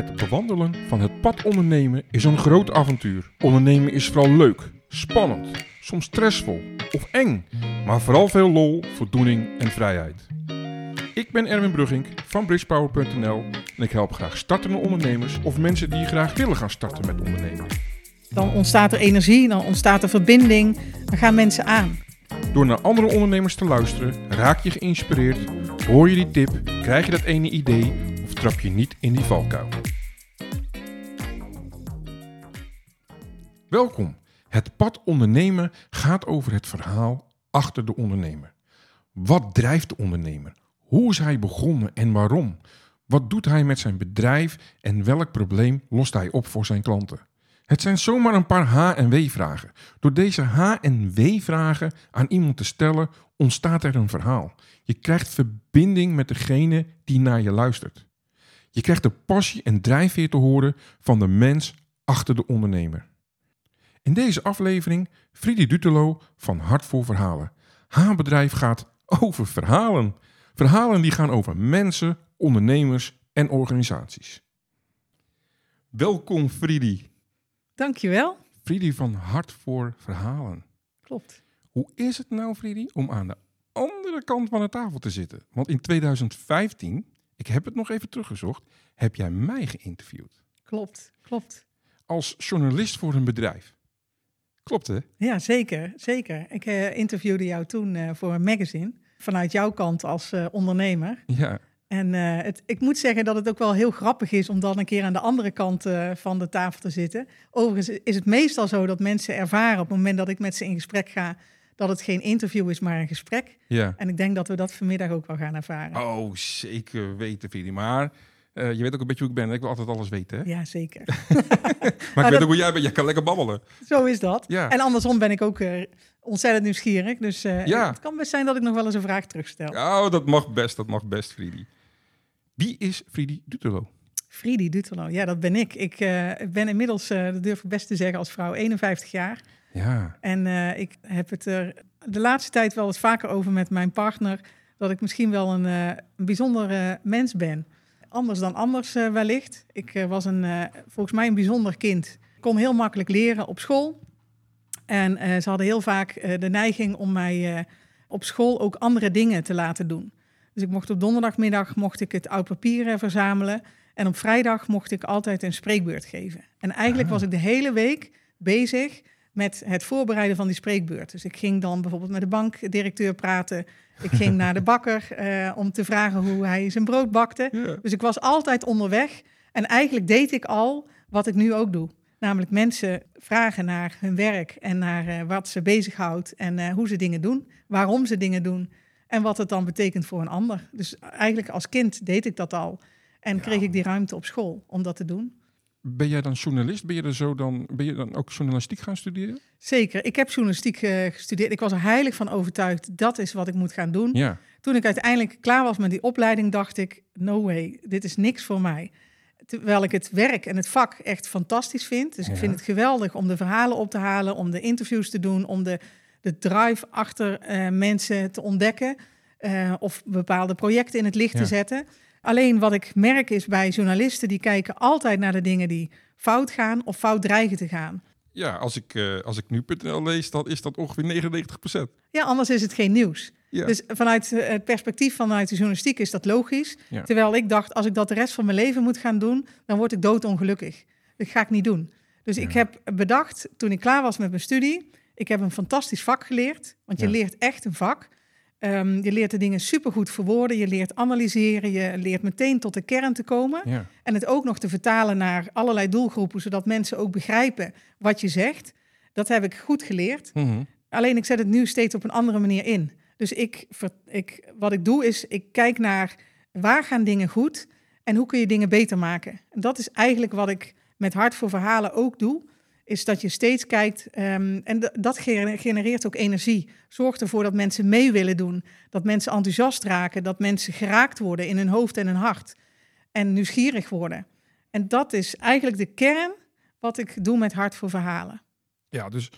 Het bewandelen van het pad ondernemen is een groot avontuur. Ondernemen is vooral leuk, spannend, soms stressvol of eng, maar vooral veel lol, voldoening en vrijheid. Ik ben Erwin Brugging van bridgepower.nl en ik help graag startende ondernemers of mensen die graag willen gaan starten met ondernemen. Dan ontstaat er energie, dan ontstaat er verbinding, dan gaan mensen aan. Door naar andere ondernemers te luisteren, raak je geïnspireerd, hoor je die tip, krijg je dat ene idee trap je niet in die valkuil. Welkom. Het pad ondernemen gaat over het verhaal achter de ondernemer. Wat drijft de ondernemer? Hoe is hij begonnen en waarom? Wat doet hij met zijn bedrijf en welk probleem lost hij op voor zijn klanten? Het zijn zomaar een paar H- en W-vragen. Door deze H- en W-vragen aan iemand te stellen, ontstaat er een verhaal. Je krijgt verbinding met degene die naar je luistert. Je krijgt de passie en drijfveer te horen van de mens achter de ondernemer. In deze aflevering Friedi Dutelo van Hart voor Verhalen. Haar bedrijf gaat over verhalen. Verhalen die gaan over mensen, ondernemers en organisaties. Welkom Friedi. Dankjewel. Friedi van Hart voor Verhalen. Klopt. Hoe is het nou, Friedi, om aan de andere kant van de tafel te zitten? Want in 2015, ik heb het nog even teruggezocht, heb jij mij geïnterviewd. Klopt. Klopt. Als journalist voor een bedrijf. Klopt hè? Ja, zeker. Zeker. Ik eh, interviewde jou toen eh, voor een magazine. Vanuit jouw kant als eh, ondernemer. Ja. En het, ik moet zeggen dat het ook wel heel grappig is om dan een keer aan de andere kant van de tafel te zitten. Overigens is het meestal zo dat mensen ervaren op het moment dat ik met ze in gesprek ga, dat het geen interview is, maar een gesprek. Ja. En ik denk dat we dat vanmiddag ook wel gaan ervaren. Oh, zeker weten, Friedi. Maar eh, je weet ook een beetje hoe ik ben. Ik wil altijd alles weten. Hè? Ja, zeker. Maar ik weet ook hoe jij bent. Jij kan lekker babbelen. Zo is dat. Ja. En andersom ben ik ook eh, ontzettend nieuwsgierig. Dus eh, Ja. het kan best zijn dat ik nog wel eens een vraag terugstel. Oh, dat mag best. Dat mag best, Friedi. Wie is Friedi Dutelo? Friedi Dutelo, ja, dat ben ik. Ik ben inmiddels, dat durf ik best te zeggen, als vrouw 51 jaar. Ja. En eh, ik heb het er de laatste tijd wel eens vaker over met mijn partner... dat ik misschien wel een, eh, een bijzonder mens ben. Anders dan anders eh, wellicht. Ik was een, volgens mij een bijzonder kind. Ik kon heel makkelijk leren op school. En ze hadden heel vaak de neiging om mij op school ook andere dingen te laten doen. Dus ik mocht op donderdagmiddag mocht ik het oud papier verzamelen. En op vrijdag mocht ik altijd een spreekbeurt geven. En eigenlijk Ah. was ik de hele week bezig met het voorbereiden van die spreekbeurt. Dus ik ging dan bijvoorbeeld met de bankdirecteur praten. Ik ging naar de bakker eh, om te vragen hoe hij zijn brood bakte. ja. Dus ik was altijd onderweg. En eigenlijk deed ik al wat ik nu ook doe. Namelijk mensen vragen naar hun werk en naar eh, wat ze bezighoudt en eh, hoe ze dingen doen, waarom ze dingen doen en wat het dan betekent voor een ander. Dus eigenlijk als kind deed ik dat al en Ja. kreeg ik die ruimte op school om dat te doen. Ben jij dan journalist? Ben je, er zo dan, ben je dan ook journalistiek gaan studeren? Zeker, ik heb journalistiek eh, gestudeerd. Ik was er heilig van overtuigd, dat is wat ik moet gaan doen. Ja. Toen ik uiteindelijk klaar was met die opleiding, dacht ik: no way, dit is niks voor mij. Terwijl ik het werk en het vak echt fantastisch vind. Dus ik vind het geweldig om de verhalen op te halen, om de interviews te doen, om de, de drive achter eh, mensen te ontdekken eh, of bepaalde projecten in het licht Ja. te zetten. Alleen wat ik merk is bij journalisten, die kijken altijd naar de dingen die fout gaan of fout dreigen te gaan. Ja, als ik, eh, als ik nu.nl lees, dan is dat ongeveer 99% Ja, anders is het geen nieuws. Ja. Dus vanuit eh, het perspectief vanuit de journalistiek is dat logisch. Ja. Terwijl ik dacht, als ik dat de rest van mijn leven moet gaan doen, dan word ik doodongelukkig. Dat ga ik niet doen. Dus ik heb bedacht, toen ik klaar was met mijn studie, ik heb een fantastisch vak geleerd. Want je leert echt een vak. Ehm, je leert de dingen supergoed verwoorden, je leert analyseren, je leert meteen tot de kern te komen. Ja. En het ook nog te vertalen naar allerlei doelgroepen, zodat mensen ook begrijpen wat je zegt. Dat heb ik goed geleerd. Mhm. Alleen ik zet het nu steeds op een andere manier in. Dus ik, ik, wat ik doe is, ik kijk naar waar gaan dingen goed en hoe kun je dingen beter maken. En dat is eigenlijk wat ik met Hart voor Verhalen ook doe. Is dat je steeds kijkt, ehm, en dat gener- genereert ook energie. Zorgt ervoor dat mensen mee willen doen. Dat mensen enthousiast raken. Dat mensen geraakt worden in hun hoofd en hun hart. En nieuwsgierig worden. En dat is eigenlijk de kern wat ik doe met Hart voor Verhalen. ja, dus...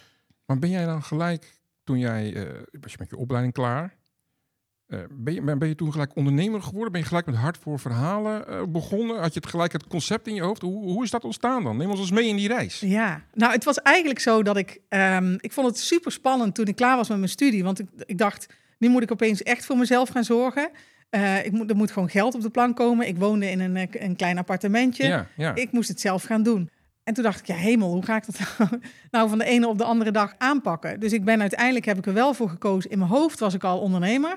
Maar ben jij dan gelijk, toen jij... was je met je opleiding klaar? Eh, ben, je, ben je toen gelijk ondernemer geworden? Ben je gelijk met hart voor verhalen eh, begonnen? Had je het gelijk het concept in je hoofd? Hoe, hoe is dat ontstaan dan? Neem ons eens mee in die reis. Ja, nou het was eigenlijk zo dat ik... ehm, ik vond het super spannend toen ik klaar was met mijn studie. Want ik, ik dacht, nu moet ik opeens echt voor mezelf gaan zorgen. Eh, ik moet, er moet gewoon geld op de plank komen. Ik woonde in een, een klein appartementje. Ja, ja. Ik moest het zelf gaan doen. En toen dacht ik, ja hemel, hoe ga ik dat nou, nou van de ene op de andere dag aanpakken? Dus ik ben uiteindelijk, heb ik er wel voor gekozen. In mijn hoofd was ik al ondernemer.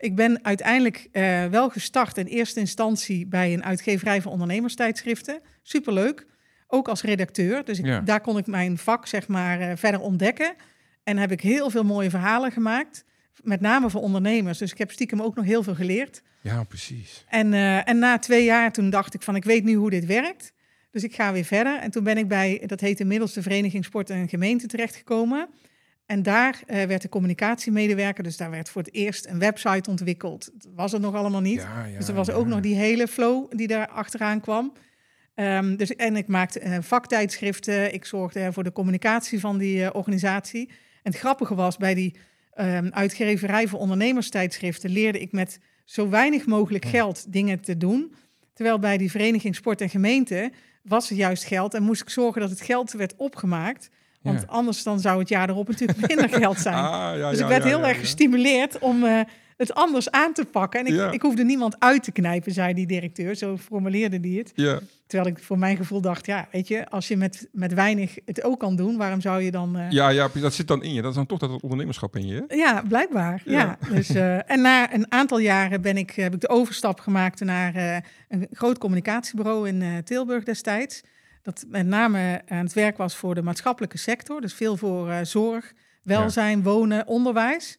Ik ben uiteindelijk eh, wel gestart in eerste instantie bij een uitgeverij van ondernemerstijdschriften. Superleuk. Ook als redacteur. Dus ik, Ja. daar kon ik mijn vak zeg maar eh, verder ontdekken. En heb ik heel veel mooie verhalen gemaakt. Met name voor ondernemers. Dus ik heb stiekem ook nog heel veel geleerd. ja, precies. En, eh, en na twee jaar toen dacht ik van ik weet nu hoe dit werkt. Dus ik ga weer verder. En toen ben ik bij, dat heet inmiddels de Vereniging Sport en Gemeente terechtgekomen. En daar eh, werd de communicatiemedewerker, dus daar werd voor het eerst een website ontwikkeld. Dat was er nog allemaal niet. Ja, ja, dus er was ja. ook nog die hele flow die daar achteraan kwam. Ehm, dus, en ik maakte eh, vaktijdschriften. Ik zorgde voor de communicatie van die eh, organisatie. En het grappige was, bij die ehm, uitgeverij voor ondernemerstijdschriften leerde ik met zo weinig mogelijk geld dingen te doen. Terwijl bij die vereniging Sport en Gemeente was er juist geld en moest ik zorgen dat het geld werd opgemaakt. Want Ja. anders dan zou het jaar erop natuurlijk minder geld zijn. Ah, ja, dus ik werd heel erg gestimuleerd om eh, het anders aan te pakken. En ik, ik hoefde niemand uit te knijpen, zei die directeur. Zo formuleerde die het. Terwijl ik voor mijn gevoel dacht, ja, weet je, als je met, met weinig het ook kan doen, waarom zou je dan... eh, ja, ja, dat zit dan in je. Dat is dan toch dat ondernemerschap in je. hè? ja, blijkbaar. Ja. Ja. Dus, eh, en na een aantal jaren ben ik, heb ik de overstap gemaakt naar een groot communicatiebureau in Tilburg destijds. Dat met name aan het werk was voor de maatschappelijke sector. Dus veel voor eh, zorg, welzijn, wonen, onderwijs.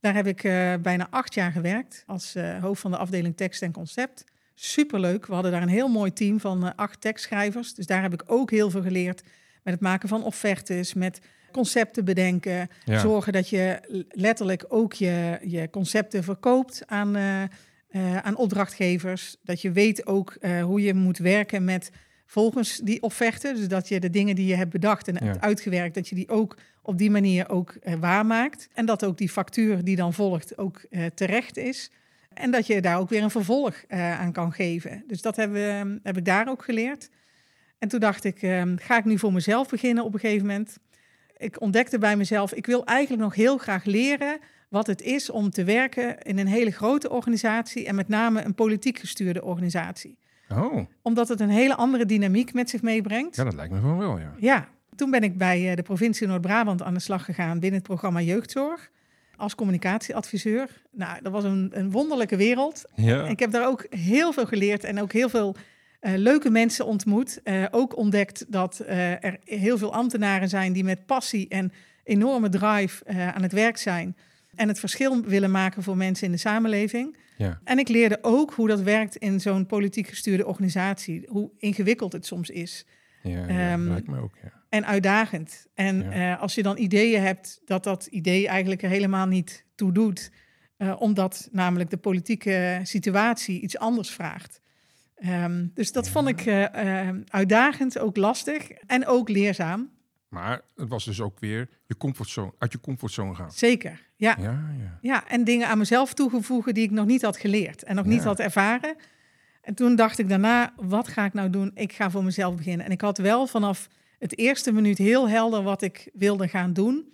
Daar heb ik eh, bijna acht jaar gewerkt als eh, hoofd van de afdeling tekst en concept. Superleuk. We hadden daar een heel mooi team van eh, acht tekstschrijvers. Dus daar heb ik ook heel veel geleerd met het maken van offertes, met concepten bedenken. Ja. Zorgen dat je letterlijk ook je, je concepten verkoopt aan, eh, eh, aan opdrachtgevers. Dat je weet ook eh, hoe je moet werken met volgens die offerte. Dus dat je de dingen die je hebt bedacht en Ja. uitgewerkt, dat je die ook op die manier ook eh, waarmaakt. En dat ook die factuur die dan volgt ook eh, terecht is. En dat je daar ook weer een vervolg eh, aan kan geven. Dus dat hebben, we- heb ik daar ook geleerd. En toen dacht ik, eh, ga ik nu voor mezelf beginnen op een gegeven moment. Ik ontdekte bij mezelf, ik wil eigenlijk nog heel graag leren wat het is om te werken in een hele grote organisatie en met name een politiek gestuurde organisatie. Oh, Omdat het een hele andere dynamiek met zich meebrengt. ja, dat lijkt me gewoon wel, ja. Ja, toen ben ik bij eh, de provincie Noord-Brabant aan de slag gegaan binnen het programma Jeugdzorg als communicatieadviseur. Nou, dat was een, een wonderlijke wereld. Ja, Ik heb daar ook heel veel geleerd en ook heel veel eh, leuke mensen ontmoet. Eh, ook ontdekt dat er heel veel ambtenaren zijn die met passie en enorme drive aan het werk zijn. En het verschil willen maken voor mensen in de samenleving. ja. En ik leerde ook hoe dat werkt in zo'n politiek gestuurde organisatie. Hoe ingewikkeld het soms is. Ja, ja, Ehm, lijkt me ook, ja. En uitdagend. En Ja. eh, als je dan ideeën hebt dat dat idee eigenlijk er helemaal niet toe doet. eh, omdat namelijk de politieke situatie iets anders vraagt. Ehm, dus dat Ja. vond ik eh, uitdagend, ook lastig en ook leerzaam. Maar het was dus ook weer je comfortzone, uit je comfortzone gaan. Zeker, ja. Ja, ja. Ja, en dingen aan mezelf toegevoegen die ik nog niet had geleerd en nog niet Ja. had ervaren. En toen dacht ik daarna, wat ga ik nou doen? Ik ga voor mezelf beginnen. En ik had wel vanaf het eerste minuut heel helder wat ik wilde gaan doen.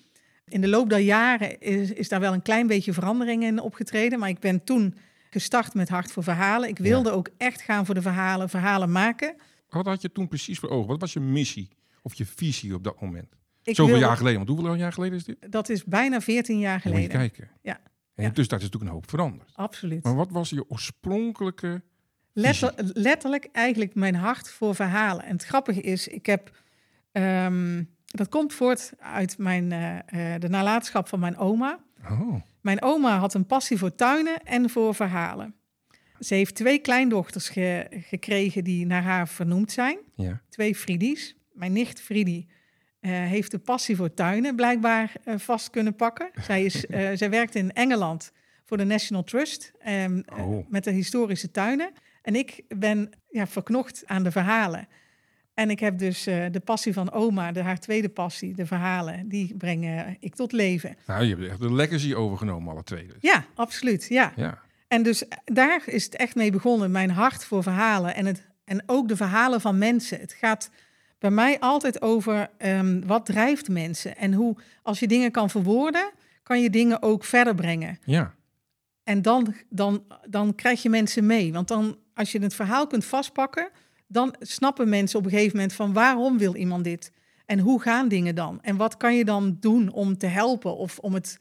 In de loop der jaren is, is daar wel een klein beetje verandering in opgetreden. Maar ik ben toen gestart met Hart voor Verhalen. Ik wilde ook echt gaan voor de verhalen, verhalen maken. Wat had je toen precies voor ogen? Wat was je missie of je visie op dat moment? Ik Zoveel wilde- jaar geleden. Want hoeveel jaar geleden is dit? Dat is bijna 14 jaar Moet je geleden. kijken. Ja. En Ja. intussen is natuurlijk een hoop veranderd. Absoluut. Maar wat was je oorspronkelijke... Letter- letterlijk eigenlijk mijn hart voor verhalen. En het grappige is, ik heb... ehm, dat komt voort uit mijn, eh, de nalatenschap van mijn oma. Oh, Mijn oma had een passie voor tuinen en voor verhalen. Ze heeft twee kleindochters ge- gekregen die naar haar vernoemd zijn. ja. Twee Friedies. Mijn nicht Friedie eh, heeft de passie voor tuinen blijkbaar eh, vast kunnen pakken. Zij, is, eh, zij werkt in Engeland voor de National Trust ehm, eh, Oh. met de historische tuinen. En ik ben ja, verknocht aan de verhalen. En ik heb dus de passie van oma, de, haar tweede passie, de verhalen, die breng eh, ik tot leven. Nou, je hebt echt de legacy overgenomen, alle twee. Dus. Ja, absoluut. Ja. Ja. En dus daar is het echt mee begonnen, mijn hart voor verhalen en, het, en ook de verhalen van mensen. Het gaat bij mij altijd over ehm, wat drijft mensen en hoe, als je dingen kan verwoorden, kan je dingen ook verder brengen. Ja. En dan, dan, dan krijg je mensen mee. Want dan, als je het verhaal kunt vastpakken, dan snappen mensen op een gegeven moment van waarom wil iemand dit? En hoe gaan dingen dan? En wat kan je dan doen om te helpen of om het,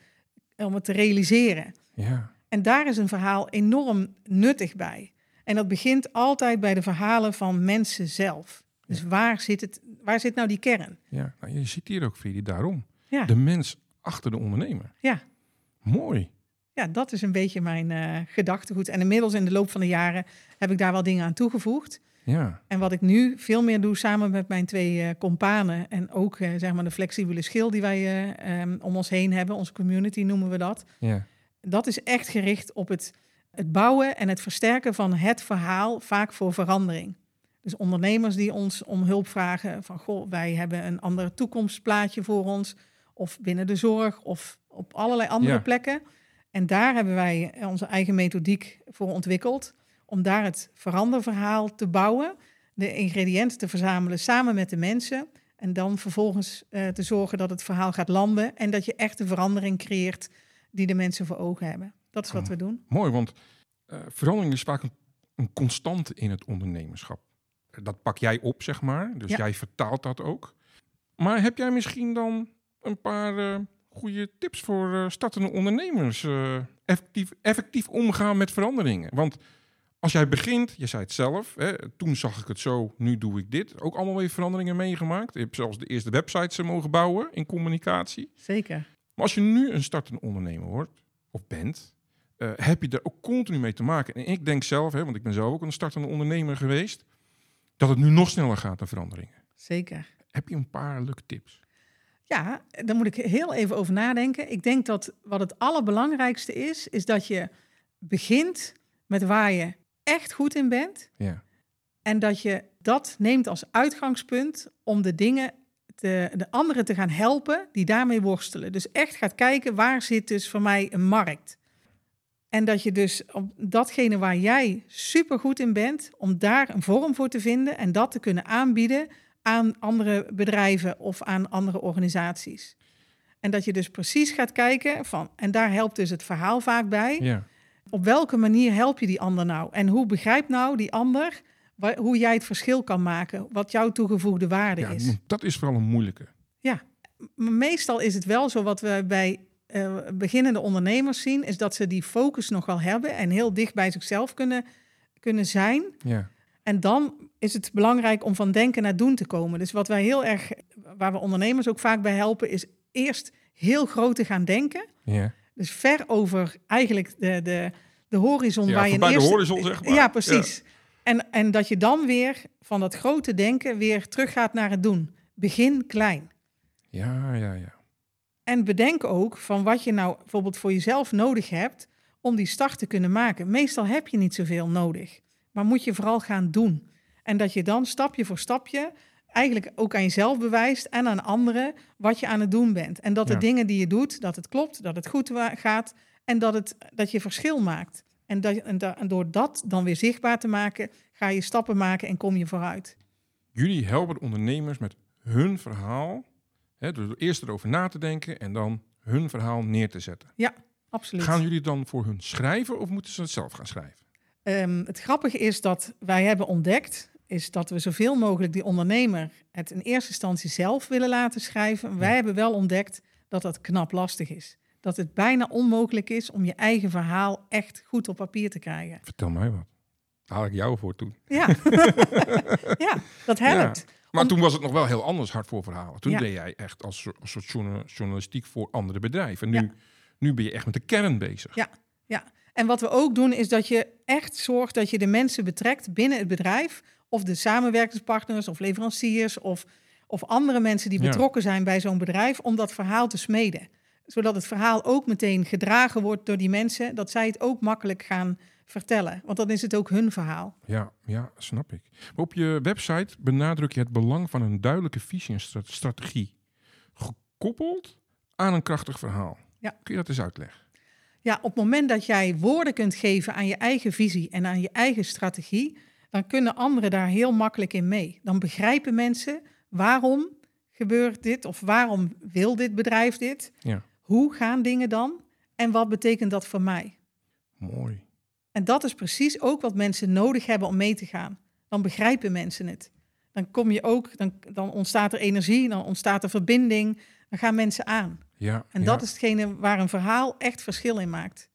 om het te realiseren? Ja. En daar is een verhaal enorm nuttig bij. En dat begint altijd bij de verhalen van mensen zelf. Dus waar, zit het, waar zit nou die kern? ja. Nou, je ziet hier ook, Vidi, daarom. Ja, De mens achter de ondernemer. ja. Mooi. ja dat is een beetje mijn eh, gedachtegoed. En inmiddels in de loop van de jaren heb ik daar wel dingen aan toegevoegd. Ja. En wat ik nu veel meer doe samen met mijn twee uh, companen en ook uh, zeg maar de flexibele schil die wij uh, um, om ons heen hebben, onze community noemen we dat. Ja. Dat is echt gericht op het, het bouwen en het versterken van het verhaal, vaak voor verandering. Dus ondernemers die ons om hulp vragen van goh, wij hebben een ander toekomstplaatje voor ons, of binnen de zorg of op allerlei andere Ja. plekken. En daar hebben wij onze eigen methodiek voor ontwikkeld om daar het veranderverhaal te bouwen, de ingrediënten te verzamelen samen met de mensen en dan vervolgens uh, te zorgen dat het verhaal gaat landen en dat je echt de verandering creëert die de mensen voor ogen hebben. Dat is wat Oh. we doen. Mooi, want eh, verandering is vaak een, een constante in het ondernemerschap. Dat pak jij op, zeg maar. Dus Ja. jij vertaalt dat ook. Maar heb jij misschien dan een paar eh, goede tips voor eh, startende ondernemers? eh, effectief, effectief omgaan met veranderingen. Want als jij begint, je zei het zelf, hè, toen zag ik het zo, nu doe ik dit. Ook allemaal weer veranderingen meegemaakt. Je hebt zelfs de eerste websites mogen bouwen in communicatie. Zeker. Maar als je nu een startende ondernemer wordt, of bent, heb je er ook continu mee te maken. En ik denk zelf, hè, want ik ben zelf ook een startende ondernemer geweest, dat het nu nog sneller gaat dan veranderingen. Zeker. Heb je een paar leuke tips? Ja, daar moet ik heel even over nadenken. Ik denk dat wat het allerbelangrijkste is, is dat je begint met waar je echt goed in bent. Ja, En dat je dat neemt als uitgangspunt om de dingen, te, de anderen te gaan helpen die daarmee worstelen. Dus echt gaat kijken waar zit dus voor mij een markt. En dat je dus op datgene waar jij super goed in bent, om daar een vorm voor te vinden en dat te kunnen aanbieden aan andere bedrijven of aan andere organisaties. En dat je dus precies gaat kijken van, en daar helpt dus het verhaal vaak bij. ja, Op welke manier help je die ander nou? En hoe begrijpt nou die ander hoe jij het verschil kan maken? Wat jouw toegevoegde waarde ja is? dat is vooral een moeilijke. Maar meestal is het wel zo wat we bij eh, beginnende ondernemers zien, is dat ze die focus nog wel hebben en heel dicht bij zichzelf kunnen, kunnen zijn. Ja, En dan is het belangrijk om van denken naar doen te komen. Dus wat wij heel erg, waar we ondernemers ook vaak bij helpen, is eerst heel groot te gaan denken. ja. Dus ver over eigenlijk de, de, de horizon Ja, waar je voorbij de horizon, zeg maar. Ja, precies. En, en dat je dan weer van dat grote denken weer teruggaat naar het doen. Begin klein. ja, ja, ja. En bedenk ook van wat je nou bijvoorbeeld voor jezelf nodig hebt om die start te kunnen maken. Meestal heb je niet zoveel nodig, maar moet je vooral gaan doen. En dat je dan stapje voor stapje eigenlijk ook aan jezelf bewijst en aan anderen wat je aan het doen bent. En dat de Ja. dingen die je doet, dat het klopt, dat het goed gaat en dat, het, dat je verschil maakt. En, dat, en, da- en door dat dan weer zichtbaar te maken, ga je stappen maken en kom je vooruit. Jullie helpen de ondernemers met hun verhaal. Hè, door eerst erover na te denken en dan hun verhaal neer te zetten. Absoluut. Gaan jullie dan voor hun schrijven of moeten ze het zelf gaan schrijven? Ehm, het grappige is dat wij hebben ontdekt, is dat we zoveel mogelijk die ondernemer het in eerste instantie zelf willen laten schrijven. Wij Ja. hebben wel ontdekt dat dat knap lastig is. Dat het bijna onmogelijk is om je eigen verhaal echt goed op papier te krijgen. Vertel mij wat. Haal ik jou voor toe. Ja, ja dat helpt. Maar Om- toen was het nog wel heel anders hard voor verhalen. Toen Ja. deed jij echt als, soort- als soort journa- journalistiek voor andere bedrijven. En nu, Ja. nu ben je echt met de kern bezig. Ja. En wat we ook doen is dat je echt zorgt dat je de mensen betrekt binnen het bedrijf. Of de samenwerkingspartners of leveranciers of, of andere mensen die Ja. betrokken zijn bij zo'n bedrijf om dat verhaal te smeden. Zodat het verhaal ook meteen gedragen wordt door die mensen, dat zij het ook makkelijk gaan vertellen. Want dan is het ook hun verhaal. Ja, ja, snap ik. Maar op je website benadruk je het belang van een duidelijke visie en stra- strategie. Gekoppeld aan een krachtig verhaal. Ja. Kun je dat eens uitleggen? Ja, op het moment dat jij woorden kunt geven aan je eigen visie en aan je eigen strategie, dan kunnen anderen daar heel makkelijk in mee. Dan begrijpen mensen waarom gebeurt dit of waarom wil dit bedrijf dit? Ja. Hoe gaan dingen dan? En wat betekent dat voor mij? Mooi. En dat is precies ook wat mensen nodig hebben om mee te gaan. Dan begrijpen mensen het. Dan kom je ook, dan, dan ontstaat er energie, dan ontstaat er verbinding, dan gaan mensen aan. Ja, En ja, dat is hetgene waar een verhaal echt verschil in maakt.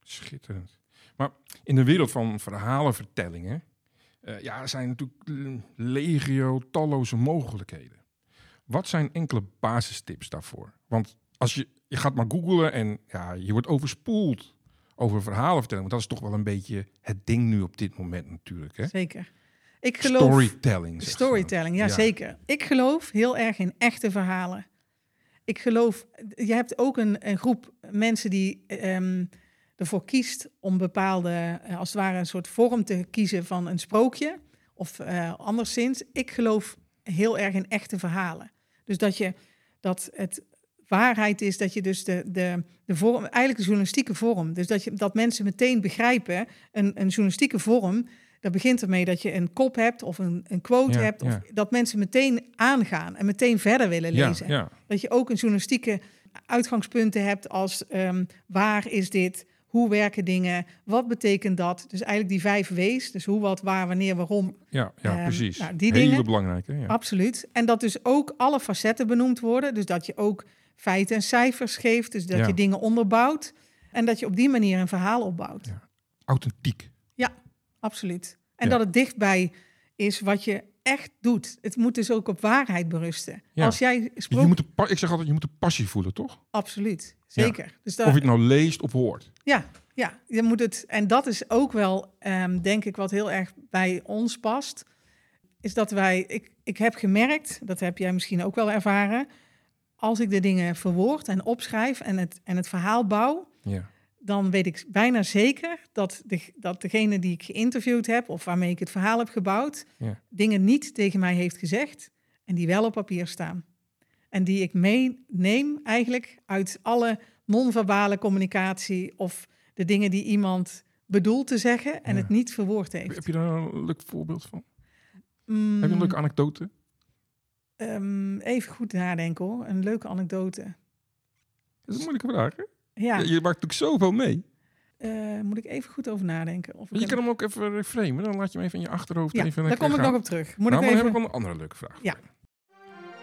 schitterend. Maar in de wereld van verhalenvertellingen, eh ja, er zijn natuurlijk l- legio talloze mogelijkheden. Wat zijn enkele basistips daarvoor? Want als je, je gaat maar googlen en ja, je wordt overspoeld over verhalenvertellingen. Want dat is toch wel een beetje het ding nu op dit moment natuurlijk. Hè? Zeker. Ik geloof. Storytelling. Storytelling, ja, Ja. zeker. Ik geloof heel erg in echte verhalen. Ik geloof, je hebt ook een, een groep mensen die ehm, ervoor kiest om bepaalde, eh, als het ware, een soort vorm te kiezen van een sprookje. Of eh, anderszins. Ik geloof heel erg in echte verhalen. Dus dat je dat het waarheid is dat je dus de, de, de vorm, eigenlijk een journalistieke vorm. Dus dat, je, dat mensen meteen begrijpen, een, een journalistieke vorm, dat begint ermee dat je een kop hebt of een, een quote Ja, hebt. Of ja. dat mensen meteen aangaan en meteen verder willen lezen. ja, Dat je ook een journalistieke uitgangspunten hebt als ehm, waar is dit? Hoe werken dingen? Wat betekent dat? Dus eigenlijk die vijf W's. Dus hoe, wat, waar, wanneer, waarom. ja, ja Ehm, precies. nou, die Hele dingen- belangrijke. Ja. Absoluut. En dat dus ook alle facetten benoemd worden. Dus dat je ook feiten en cijfers geeft. Dus dat Ja. je dingen onderbouwt. En dat je op die manier een verhaal opbouwt. Ja. Authentiek. Absoluut. En Ja. dat het dichtbij is wat je echt doet. Het moet dus ook op waarheid berusten. Ja. Als jij Je sprook... moet de pa- ik zeg altijd, je moet de passie voelen, toch? Absoluut. Zeker. Dus Of daar, je het nou leest of hoort. Ja, ja, je moet het. En dat is ook wel, ehm, denk ik, wat heel erg bij ons past. Is dat wij. Ik, ik heb gemerkt, dat heb jij misschien ook wel ervaren. Als ik de dingen verwoord en opschrijf en het, en het verhaal bouw. Ja. dan weet ik bijna zeker dat, de, dat degene die ik geïnterviewd heb. of waarmee ik het verhaal heb gebouwd. Ja. dingen niet tegen mij heeft gezegd. en die wel op papier staan. En die ik meeneem eigenlijk uit alle non-verbale communicatie. of de dingen die iemand bedoelt te zeggen en Ja. het niet verwoord Heb heeft. je daar een leuk voorbeeld van? Mm, Heb je een leuke anekdote? Ehm, even goed nadenken hoor. Een leuke anekdote. Dat is een moeilijke vraag, hè? Ja, Je, je maakt natuurlijk zoveel mee. eh, moet ik even goed over nadenken. Of Je hem- kan hem ook even reframen. Dan laat je hem even in je achterhoofd ja, even daar kom ik gaan. nog op terug. Moet nou, ik even... dan heb ik wel een andere leuke vraag. Ja.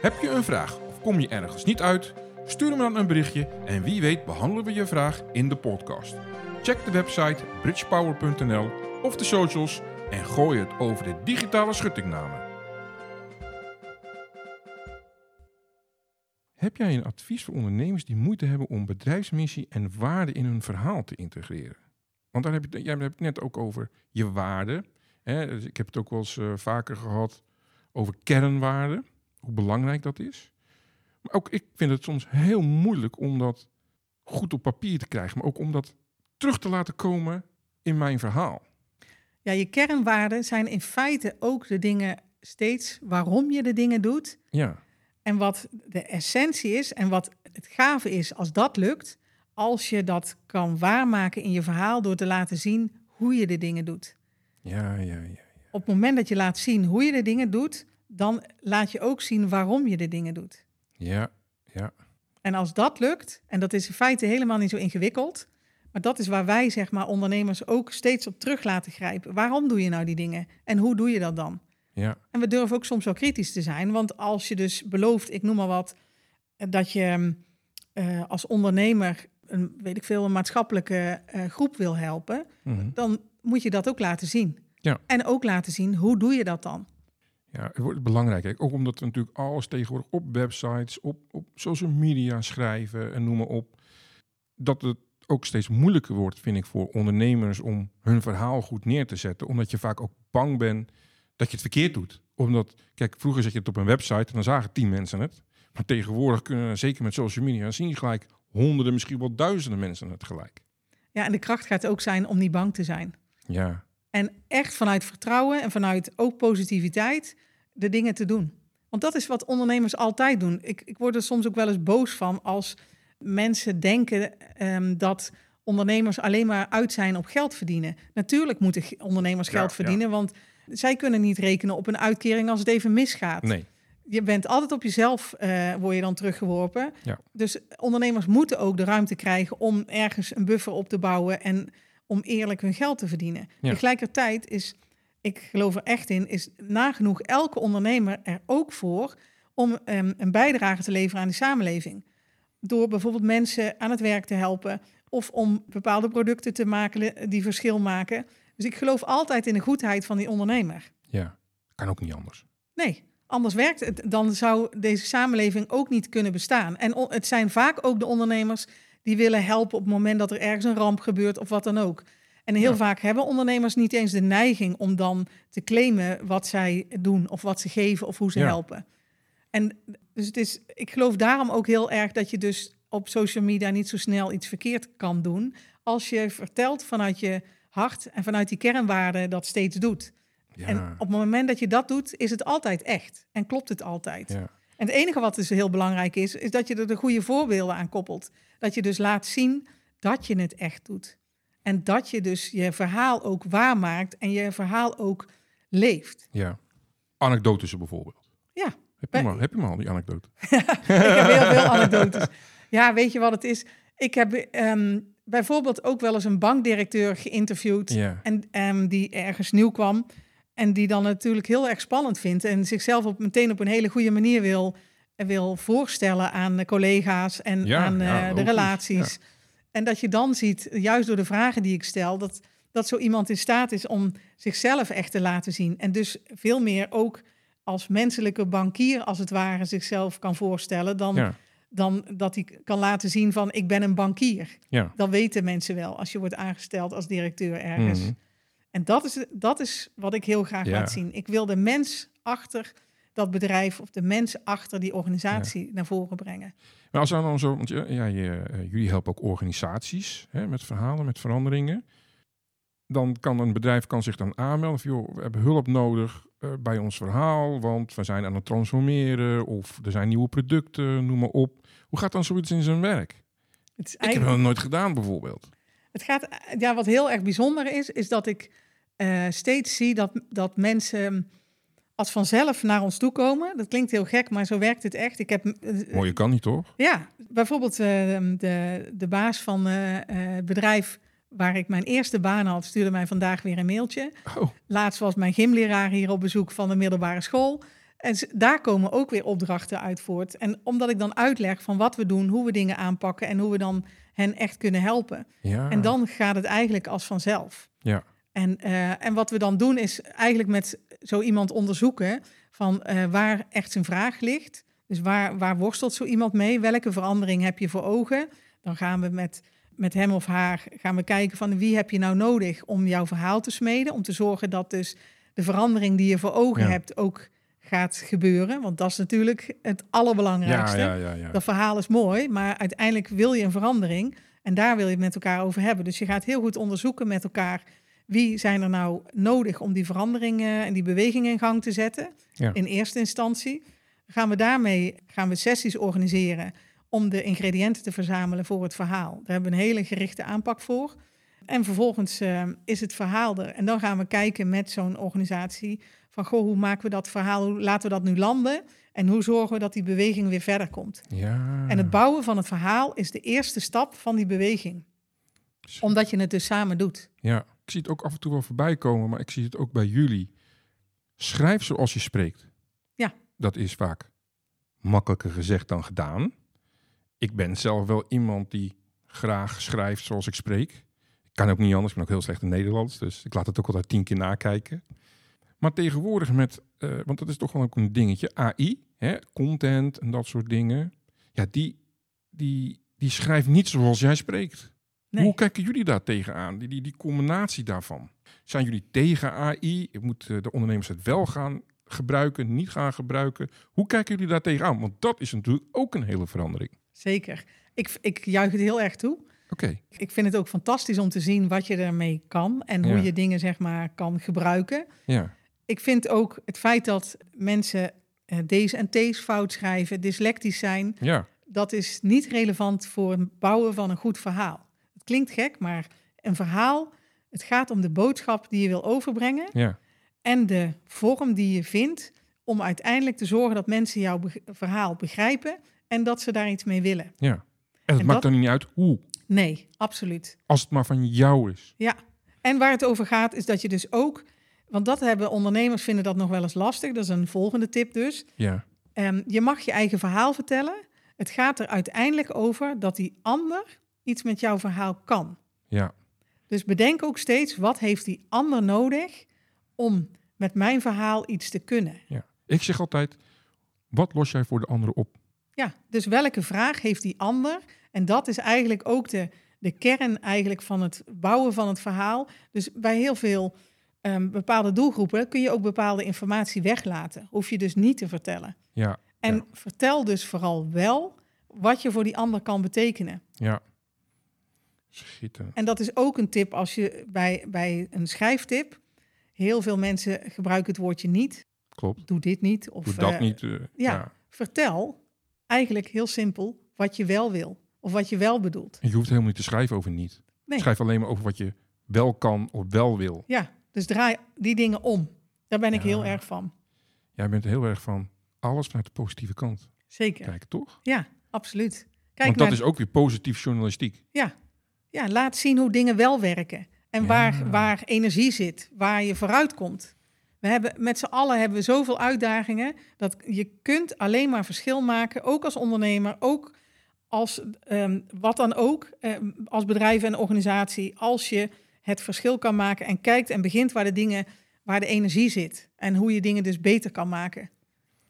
Heb je een vraag of kom je ergens niet uit? Stuur me dan een berichtje en wie weet behandelen we je vraag in de podcast. Check de website bridgepower.nl of de socials en gooi het over de digitale schuttingnamen. Heb jij een advies voor ondernemers die moeite hebben om bedrijfsmissie en waarde in hun verhaal te integreren? Want daar heb je, jij hebt het net ook over je waarde. Hè? Dus ik heb het ook wel eens eh, vaker gehad over kernwaarden, hoe belangrijk dat is. Maar ook ik vind het soms heel moeilijk om dat goed op papier te krijgen, maar ook om dat terug te laten komen in mijn verhaal. Ja, je kernwaarden zijn in feite ook de dingen steeds waarom je de dingen doet. Ja, En wat de essentie is en wat het gave is als dat lukt, als je dat kan waarmaken in je verhaal door te laten zien hoe je de dingen doet. ja, ja, ja. Op het moment dat je laat zien hoe je de dingen doet, dan laat je ook zien waarom je de dingen doet. Ja, ja, En als dat lukt, en dat is in feite helemaal niet zo ingewikkeld, maar dat is waar wij zeg maar ondernemers ook steeds op terug laten grijpen. Waarom doe je nou die dingen en hoe doe je dat dan? Ja, En we durven ook soms wel kritisch te zijn. Want als je dus belooft, ik noem maar wat, dat je eh, als ondernemer een, weet ik veel, een maatschappelijke eh, groep wil helpen, mhm. dan moet je dat ook laten zien. Ja. En ook laten zien, hoe doe je dat dan? ja. Het wordt belangrijk. hè. Ook omdat we natuurlijk alles tegenwoordig op websites, op, op social media schrijven en noem maar op. Dat het ook steeds moeilijker wordt, vind ik, voor ondernemers om hun verhaal goed neer te zetten. Omdat je vaak ook bang bent dat je het verkeerd doet. Omdat, kijk, vroeger zet je het op een website en dan zagen tien mensen het. Maar tegenwoordig kunnen, zeker met social media, zien gelijk honderden, misschien wel duizenden mensen tegelijk. Ja, en de kracht gaat ook zijn om niet bang te zijn. Ja, En echt vanuit vertrouwen en vanuit ook positiviteit de dingen te doen. Want dat is wat ondernemers altijd doen. Ik, ik word er soms ook wel eens boos van als mensen denken ehm, dat ondernemers alleen maar uit zijn op geld verdienen. Natuurlijk moeten ondernemers Ja, geld ja. verdienen, want zij kunnen niet rekenen op een uitkering als het even misgaat. nee. Je bent altijd op jezelf, eh, word je dan teruggeworpen. Ja. Dus ondernemers moeten ook de ruimte krijgen om ergens een buffer op te bouwen en om eerlijk hun geld te verdienen. Ja. Tegelijkertijd is, ik geloof er echt in, is nagenoeg elke ondernemer er ook voor om ehm, een bijdrage te leveren aan de samenleving. Door bijvoorbeeld mensen aan het werk te helpen of om bepaalde producten te maken die verschil maken. Dus ik geloof altijd in de goedheid van die ondernemer. Ja, kan ook niet anders. Nee, anders werkt het. Dan zou deze samenleving ook niet kunnen bestaan. En het zijn vaak ook de ondernemers die willen helpen op het moment dat er ergens een ramp gebeurt of wat dan ook. En heel Ja. vaak hebben ondernemers niet eens de neiging om dan te claimen wat zij doen of wat ze geven of hoe ze Ja. helpen. En dus het is, ik geloof daarom ook heel erg dat je dus op social media niet zo snel iets verkeerd kan doen. Als je vertelt vanuit je hart en vanuit die kernwaarden dat steeds doet. Ja, En op het moment dat je dat doet, is het altijd echt. En klopt het altijd. ja. En het enige wat dus heel belangrijk is, is dat je er de goede voorbeelden aan koppelt. Dat je dus laat zien dat je het echt doet. En dat je dus je verhaal ook waarmaakt en je verhaal ook leeft. ja. Anekdotes bijvoorbeeld. Ja, Heb je, maar, heb je maar al die anekdotes? ik heb heel veel anekdotes. Ja, weet je wat het is? Ik heb ehm, bijvoorbeeld ook wel eens een bankdirecteur geïnterviewd. Ja. En die ergens nieuw kwam. En die dan natuurlijk heel erg spannend vindt. En zichzelf op, meteen op een hele goede manier wil, wil voorstellen aan de collega's en Ja, aan eh, de relaties. En dat je dan ziet, juist door de vragen die ik stel, dat, dat zo iemand in staat is om zichzelf echt te laten zien. En dus veel meer ook als menselijke bankier, als het ware, zichzelf kan voorstellen. Dan, dan dat hij kan laten zien van ik ben een bankier. ja. Dat weten mensen wel als je wordt aangesteld als directeur ergens. Mhm. En dat is, dat is wat ik heel graag Ja. laat zien. Ik wil de mens achter dat bedrijf of de mens achter die organisatie naar voren brengen. Maar als er dan zo, want ja, ja, je, eh, jullie helpen ook organisaties hè, met verhalen, met veranderingen. Dan kan een bedrijf kan zich dan aanmelden van, joh, we hebben hulp nodig eh, bij ons verhaal, want we zijn aan het transformeren of er zijn nieuwe producten, noem maar op. Hoe gaat dan zoiets in zijn werk? Het, is Ik heb eigenlijk, dat nooit gedaan bijvoorbeeld. het gaat, ja, wat heel erg bijzonder is, is dat ik eh, steeds zie dat, dat mensen als vanzelf naar ons toe komen. Dat klinkt heel gek, maar zo werkt het echt. Ik heb eh, Mooi, je kan niet toch? Ja, bijvoorbeeld de, de baas van het bedrijf waar ik mijn eerste baan had, stuurde mij vandaag weer een mailtje. Oh, Laatst was mijn gymleraar hier op bezoek van de middelbare school. En daar komen ook weer opdrachten uit voort. En omdat ik dan uitleg van wat we doen, hoe we dingen aanpakken en hoe we dan hen echt kunnen helpen. ja. En dan gaat het eigenlijk als vanzelf. Ja, En, eh, en wat we dan doen is eigenlijk met zo iemand onderzoeken van eh, waar echt zijn vraag ligt. Dus waar, waar worstelt zo iemand mee? Welke verandering heb je voor ogen? Dan gaan we met, met hem of haar gaan we kijken van wie heb je nou nodig om jouw verhaal te smeden. Om te zorgen dat dus de verandering die je voor ogen Ja. hebt ook gaat gebeuren. Want dat is natuurlijk het allerbelangrijkste. ja, ja. ja. Dat verhaal is mooi, maar uiteindelijk wil je een verandering. En daar wil je het met elkaar over hebben. Dus je gaat heel goed onderzoeken met elkaar. Wie zijn er nou nodig om die verandering eh, en die beweging in gang te zetten? Ja. In eerste instantie. Gaan we daarmee gaan we sessies organiseren om de ingrediënten te verzamelen voor het verhaal. Daar hebben we een hele gerichte aanpak voor. En vervolgens eh, is het verhaal er. En dan gaan we kijken met zo'n organisatie van goh, hoe maken we dat verhaal, hoe laten we dat nu landen? En hoe zorgen we dat die beweging weer verder komt? ja. En het bouwen van het verhaal is de eerste stap van die beweging. Omdat je het dus samen doet. Ja, ik zie het ook af en toe wel voorbij komen, maar ik zie het ook bij jullie. Schrijf zoals je spreekt. Ja. Dat is vaak makkelijker gezegd dan gedaan. Ik ben zelf wel iemand die graag schrijft zoals ik spreek. Ik kan ook niet anders, ik ben ook heel slecht in Nederlands, dus ik laat het ook altijd tien keer nakijken. Maar tegenwoordig met, eh, want dat is toch wel ook een dingetje, AI, hè, content en dat soort dingen. Ja, die, die, die schrijft niet zoals jij spreekt. Nee. Hoe kijken jullie daar tegenaan? Die, die, die combinatie daarvan. Zijn jullie tegen AI? Moeten de ondernemers het wel gaan gebruiken, niet gaan gebruiken? Hoe kijken jullie daar tegenaan? Want dat is natuurlijk ook een hele verandering. Zeker. ik, ik juich het heel erg toe. Oké, Ik vind het ook fantastisch om te zien wat je ermee kan en hoe Ja. je dingen zeg maar kan gebruiken. ja. Ik vind ook het feit dat mensen eh, D's en T's fout schrijven, dyslectisch zijn, Ja, dat is niet relevant voor het bouwen van een goed verhaal. Het klinkt gek, maar een verhaal, het gaat om de boodschap die je wil overbrengen ja, en de vorm die je vindt om uiteindelijk te zorgen dat mensen jouw verhaal begrijpen en dat ze daar iets mee willen. ja. En het En maakt dat- dan niet uit hoe, Nee, absoluut. als het maar van jou is. Ja, en waar het over gaat is dat je dus ook, want dat hebben ondernemers vinden dat nog wel eens lastig. Dat is een volgende tip dus. Ja, Ehm, je mag je eigen verhaal vertellen. Het gaat er uiteindelijk over dat die ander iets met jouw verhaal kan. ja, Dus bedenk ook steeds wat heeft die ander nodig om met mijn verhaal iets te kunnen. ja. Ik zeg altijd, wat los jij voor de anderen op? Ja, dus welke vraag heeft die ander? En dat is eigenlijk ook de, de kern eigenlijk van het bouwen van het verhaal. Dus bij heel veel ehm, bepaalde doelgroepen kun je ook bepaalde informatie weglaten. Hoef je dus niet te vertellen. Ja, En Ja. vertel dus vooral wel wat je voor die ander kan betekenen. ja. Schitterend. En dat is ook een tip als je bij, bij een schrijftip. Heel veel mensen gebruiken het woordje niet. Klopt. Doe dit niet. Of Doe dat eh, niet. eh, ja. ja. vertel eigenlijk heel simpel wat je wel wil. Of wat je wel bedoelt. En je hoeft helemaal niet te schrijven over niet. Nee. Schrijf alleen maar over wat je wel kan of wel wil. Ja, dus draai die dingen om. Daar ben ik Ja. heel erg van. Jij bent heel erg van alles vanuit de positieve kant Zeker. kijken, toch? Ja, absoluut. Kijk Want dat naar, is ook weer positief journalistiek. ja, ja, laat zien hoe dingen wel werken. En Ja. waar, waar energie zit, waar je vooruit komt. We hebben met z'n allen hebben we zoveel uitdagingen dat je kunt alleen maar verschil maken, ook als ondernemer, ook als ehm, wat dan ook, ehm, als bedrijf en organisatie, als je het verschil kan maken en kijkt en begint waar de dingen, waar de energie zit en hoe je dingen dus beter kan maken.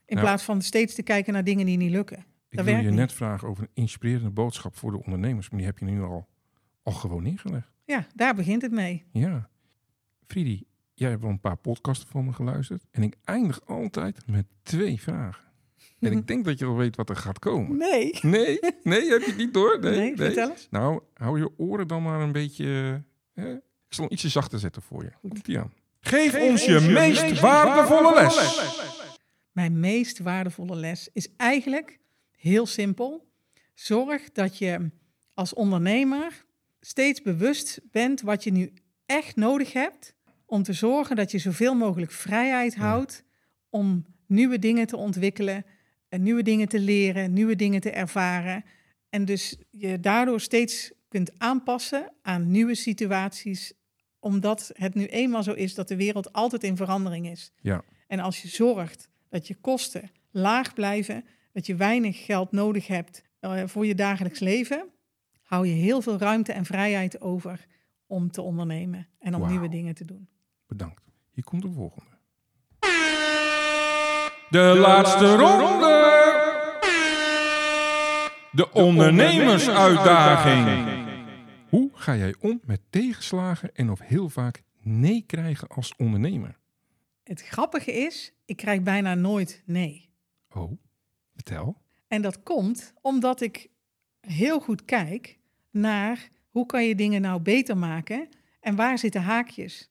In Nou. plaats van steeds te kijken naar dingen die niet lukken. Ik Dat wil je niet. net vragen over een inspirerende boodschap voor de ondernemers. Maar die heb je nu al, al gewoon neergelegd. Ja, daar begint het mee. Ja. Friedi, jij hebt wel een paar podcasten van me geluisterd. En ik eindig altijd met twee vragen. En ik denk dat je al weet wat er gaat komen. Nee. Nee, nee, heb je het niet door? Nee, Nee, vertel eens. Nou, hou je oren dan maar een beetje... eh, ik zal hem ietsje zachter zetten voor je. Komt ie aan. Geef, ons je, meest, waardevolle les. Mijn meest waardevolle les is eigenlijk heel simpel. Zorg dat je als ondernemer steeds bewust bent wat je nu echt nodig hebt om te zorgen dat je zoveel mogelijk vrijheid houdt om nieuwe dingen te ontwikkelen, en nieuwe dingen te leren, nieuwe dingen te ervaren. En dus je daardoor steeds kunt aanpassen aan nieuwe situaties, omdat het nu eenmaal zo is dat de wereld altijd in verandering is. Ja, En als je zorgt dat je kosten laag blijven, dat je weinig geld nodig hebt eh, voor je dagelijks leven, hou je heel veel ruimte en vrijheid over om te ondernemen en om nieuwe dingen te doen. Bedankt. Hier komt de volgende. De laatste ronde. De ondernemersuitdaging. Hoe ga jij om met tegenslagen en of heel vaak nee krijgen als ondernemer? Het grappige is, ik krijg bijna nooit nee. Oh, vertel. En dat komt omdat ik heel goed kijk naar hoe kan je dingen nou beter maken en waar zitten haakjes.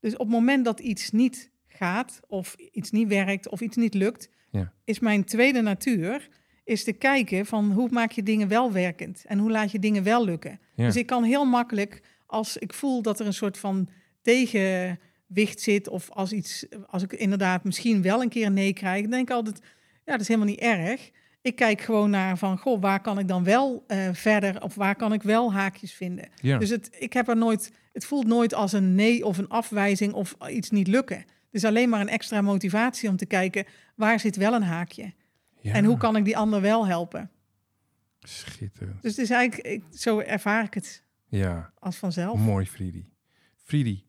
Dus op het moment dat iets niet gaat of iets niet werkt of iets niet lukt, Ja. is mijn tweede natuur is te kijken van hoe maak je dingen wel werkend en hoe laat je dingen wel lukken. Ja. Dus ik kan heel makkelijk als ik voel dat er een soort van tegenwicht zit of als iets als ik inderdaad misschien wel een keer een nee krijg, dan denk ik altijd ja, dat is helemaal niet erg. Ik kijk gewoon naar van, goh, waar kan ik dan wel eh, verder of waar kan ik wel haakjes vinden? Ja. Dus het, ik heb er nooit, het voelt nooit als een nee of een afwijzing of iets niet lukken. Het is alleen maar een extra motivatie om te kijken waar zit wel een haakje Ja. en hoe kan ik die ander wel helpen. Schitterend. Dus het is eigenlijk, ik, zo ervaar ik het Ja, als vanzelf. mooi Friedi. Friedi,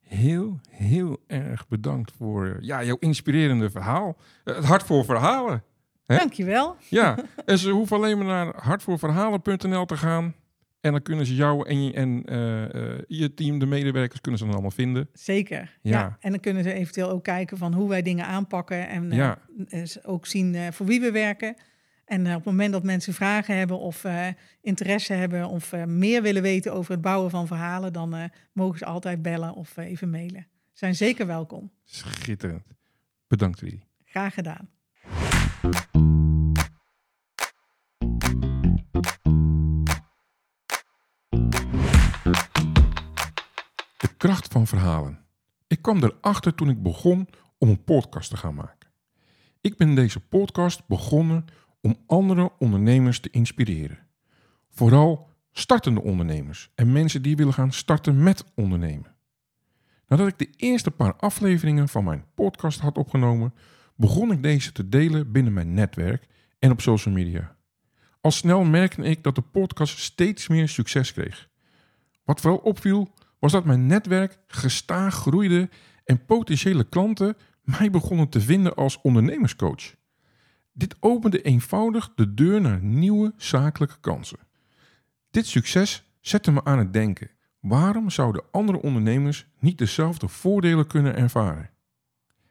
heel, heel erg bedankt voor ja, jouw inspirerende verhaal. Eh, Het hart voor verhalen. Hè? Dankjewel. Ja, en ze hoeven alleen maar naar hartvoorverhalen.nl te gaan. En dan kunnen ze jou en, je, en eh, eh, je team, de medewerkers, kunnen ze dan allemaal vinden. Zeker. Ja. Ja. En dan kunnen ze eventueel ook kijken van hoe wij dingen aanpakken en eh, Ja. eh, ook zien voor wie we werken. En op het moment dat mensen vragen hebben of interesse hebben of meer willen weten over het bouwen van verhalen, dan mogen ze altijd bellen of even mailen. Zijn zeker welkom. Schitterend. Bedankt, Rudy. Graag gedaan. De kracht van verhalen. Ik kwam erachter toen ik begon om een podcast te gaan maken. Ik ben deze podcast begonnen om andere ondernemers te inspireren. Vooral startende ondernemers en mensen die willen gaan starten met ondernemen. Nadat ik de eerste paar afleveringen van mijn podcast had opgenomen, begon ik deze te delen binnen mijn netwerk en op social media. Al snel merkte ik dat de podcast steeds meer succes kreeg. Wat vooral opviel, was dat mijn netwerk gestaag groeide en potentiële klanten mij begonnen te vinden als ondernemerscoach. Dit opende eenvoudig de deur naar nieuwe zakelijke kansen. Dit succes zette me aan het denken. Waarom zouden andere ondernemers niet dezelfde voordelen kunnen ervaren?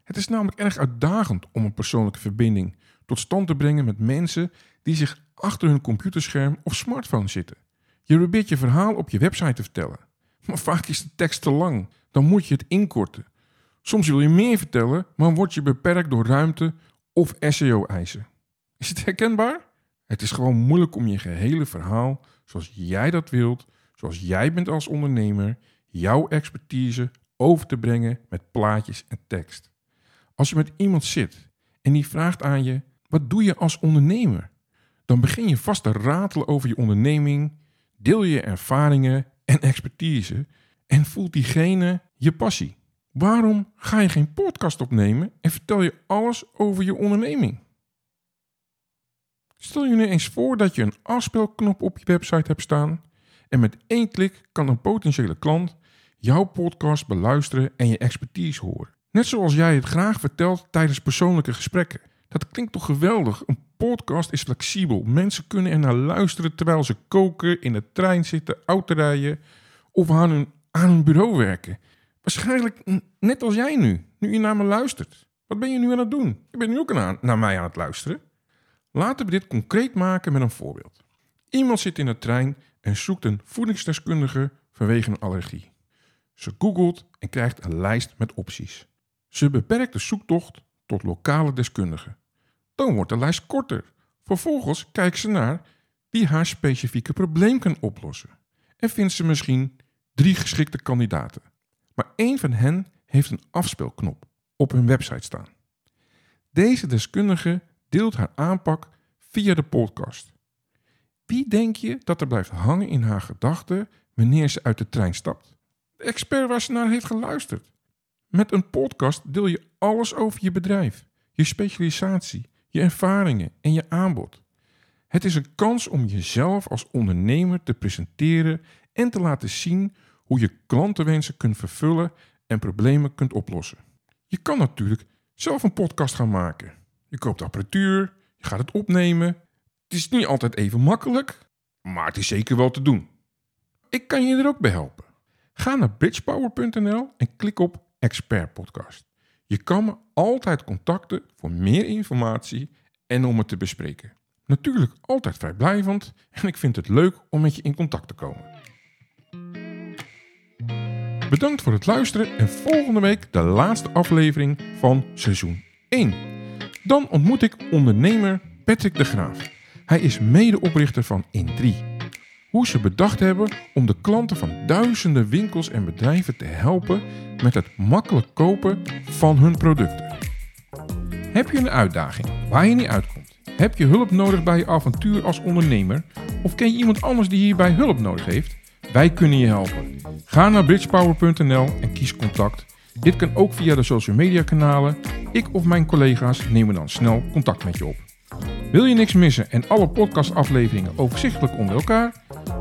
Het is namelijk erg uitdagend om een persoonlijke verbinding tot stand te brengen met mensen die zich achter hun computerscherm of smartphone zitten. Je probeert je verhaal op je website te vertellen, maar vaak is de tekst te lang. Dan moet je het inkorten. Soms wil je meer vertellen, maar word je beperkt door ruimte of SEO-eisen. Is het herkenbaar? Het is gewoon moeilijk om je gehele verhaal, zoals jij dat wilt, zoals jij bent als ondernemer, jouw expertise over te brengen met plaatjes en tekst. Als je met iemand zit en die vraagt aan je: wat doe je als ondernemer? Dan begin je vast te ratelen over je onderneming, deel je ervaringen en expertise en voelt diegene je passie. Waarom ga je geen podcast opnemen en vertel je alles over je onderneming? Stel je nu eens voor dat je een afspelknop op je website hebt staan en met één klik kan een potentiële klant jouw podcast beluisteren en je expertise horen. Net zoals jij het graag vertelt tijdens persoonlijke gesprekken. Dat klinkt toch geweldig? Een podcast is flexibel. Mensen kunnen er naar luisteren terwijl ze koken, in de trein zitten, autorijden of aan hun, bureau werken. Waarschijnlijk net als jij nu, nu je naar me luistert. Wat ben je nu aan het doen? Je bent nu ook naar mij aan het luisteren. Laten we dit concreet maken met een voorbeeld. Iemand zit in de trein en zoekt een voedingsdeskundige vanwege een allergie. Ze googelt en krijgt een lijst met opties. Ze beperkt de zoektocht tot lokale deskundigen. Dan wordt de lijst korter. Vervolgens kijkt ze naar wie haar specifieke probleem kan oplossen. En vindt ze misschien drie geschikte kandidaten. Maar één van hen heeft een afspeelknop op hun website staan. Deze deskundige deelt haar aanpak via de podcast. Wie denk je dat er blijft hangen in haar gedachten wanneer ze uit de trein stapt? De expert waar ze naar heeft geluisterd. Met een podcast deel je alles over je bedrijf, je specialisatie, je ervaringen en je aanbod. Het is een kans om jezelf als ondernemer te presenteren en te laten zien hoe je klantenwensen kunt vervullen en problemen kunt oplossen. Je kan natuurlijk zelf een podcast gaan maken. Je koopt apparatuur, je gaat het opnemen. Het is niet altijd even makkelijk, maar het is zeker wel te doen. Ik kan je er ook bij helpen. Ga naar bridgepower.nl en klik op Expert Podcast. Je kan me altijd contacten voor meer informatie en om het te bespreken. Natuurlijk altijd vrijblijvend en ik vind het leuk om met je in contact te komen. Bedankt voor het luisteren en volgende week de laatste aflevering van seizoen 1. Dan ontmoet ik ondernemer Patrick de Graaf. Hij is medeoprichter van In3 hoe ze bedacht hebben om de klanten van duizenden winkels en bedrijven te helpen met het makkelijk kopen van hun producten. Heb je een uitdaging waar je niet uitkomt? Heb je hulp nodig bij je avontuur als ondernemer? Of ken je iemand anders die hierbij hulp nodig heeft? Wij kunnen je helpen. Ga naar bridgepower.nl en kies contact. Dit kan ook via de social media kanalen. Ik of mijn collega's nemen dan snel contact met je op. Wil je niks missen en alle podcastafleveringen overzichtelijk onder elkaar?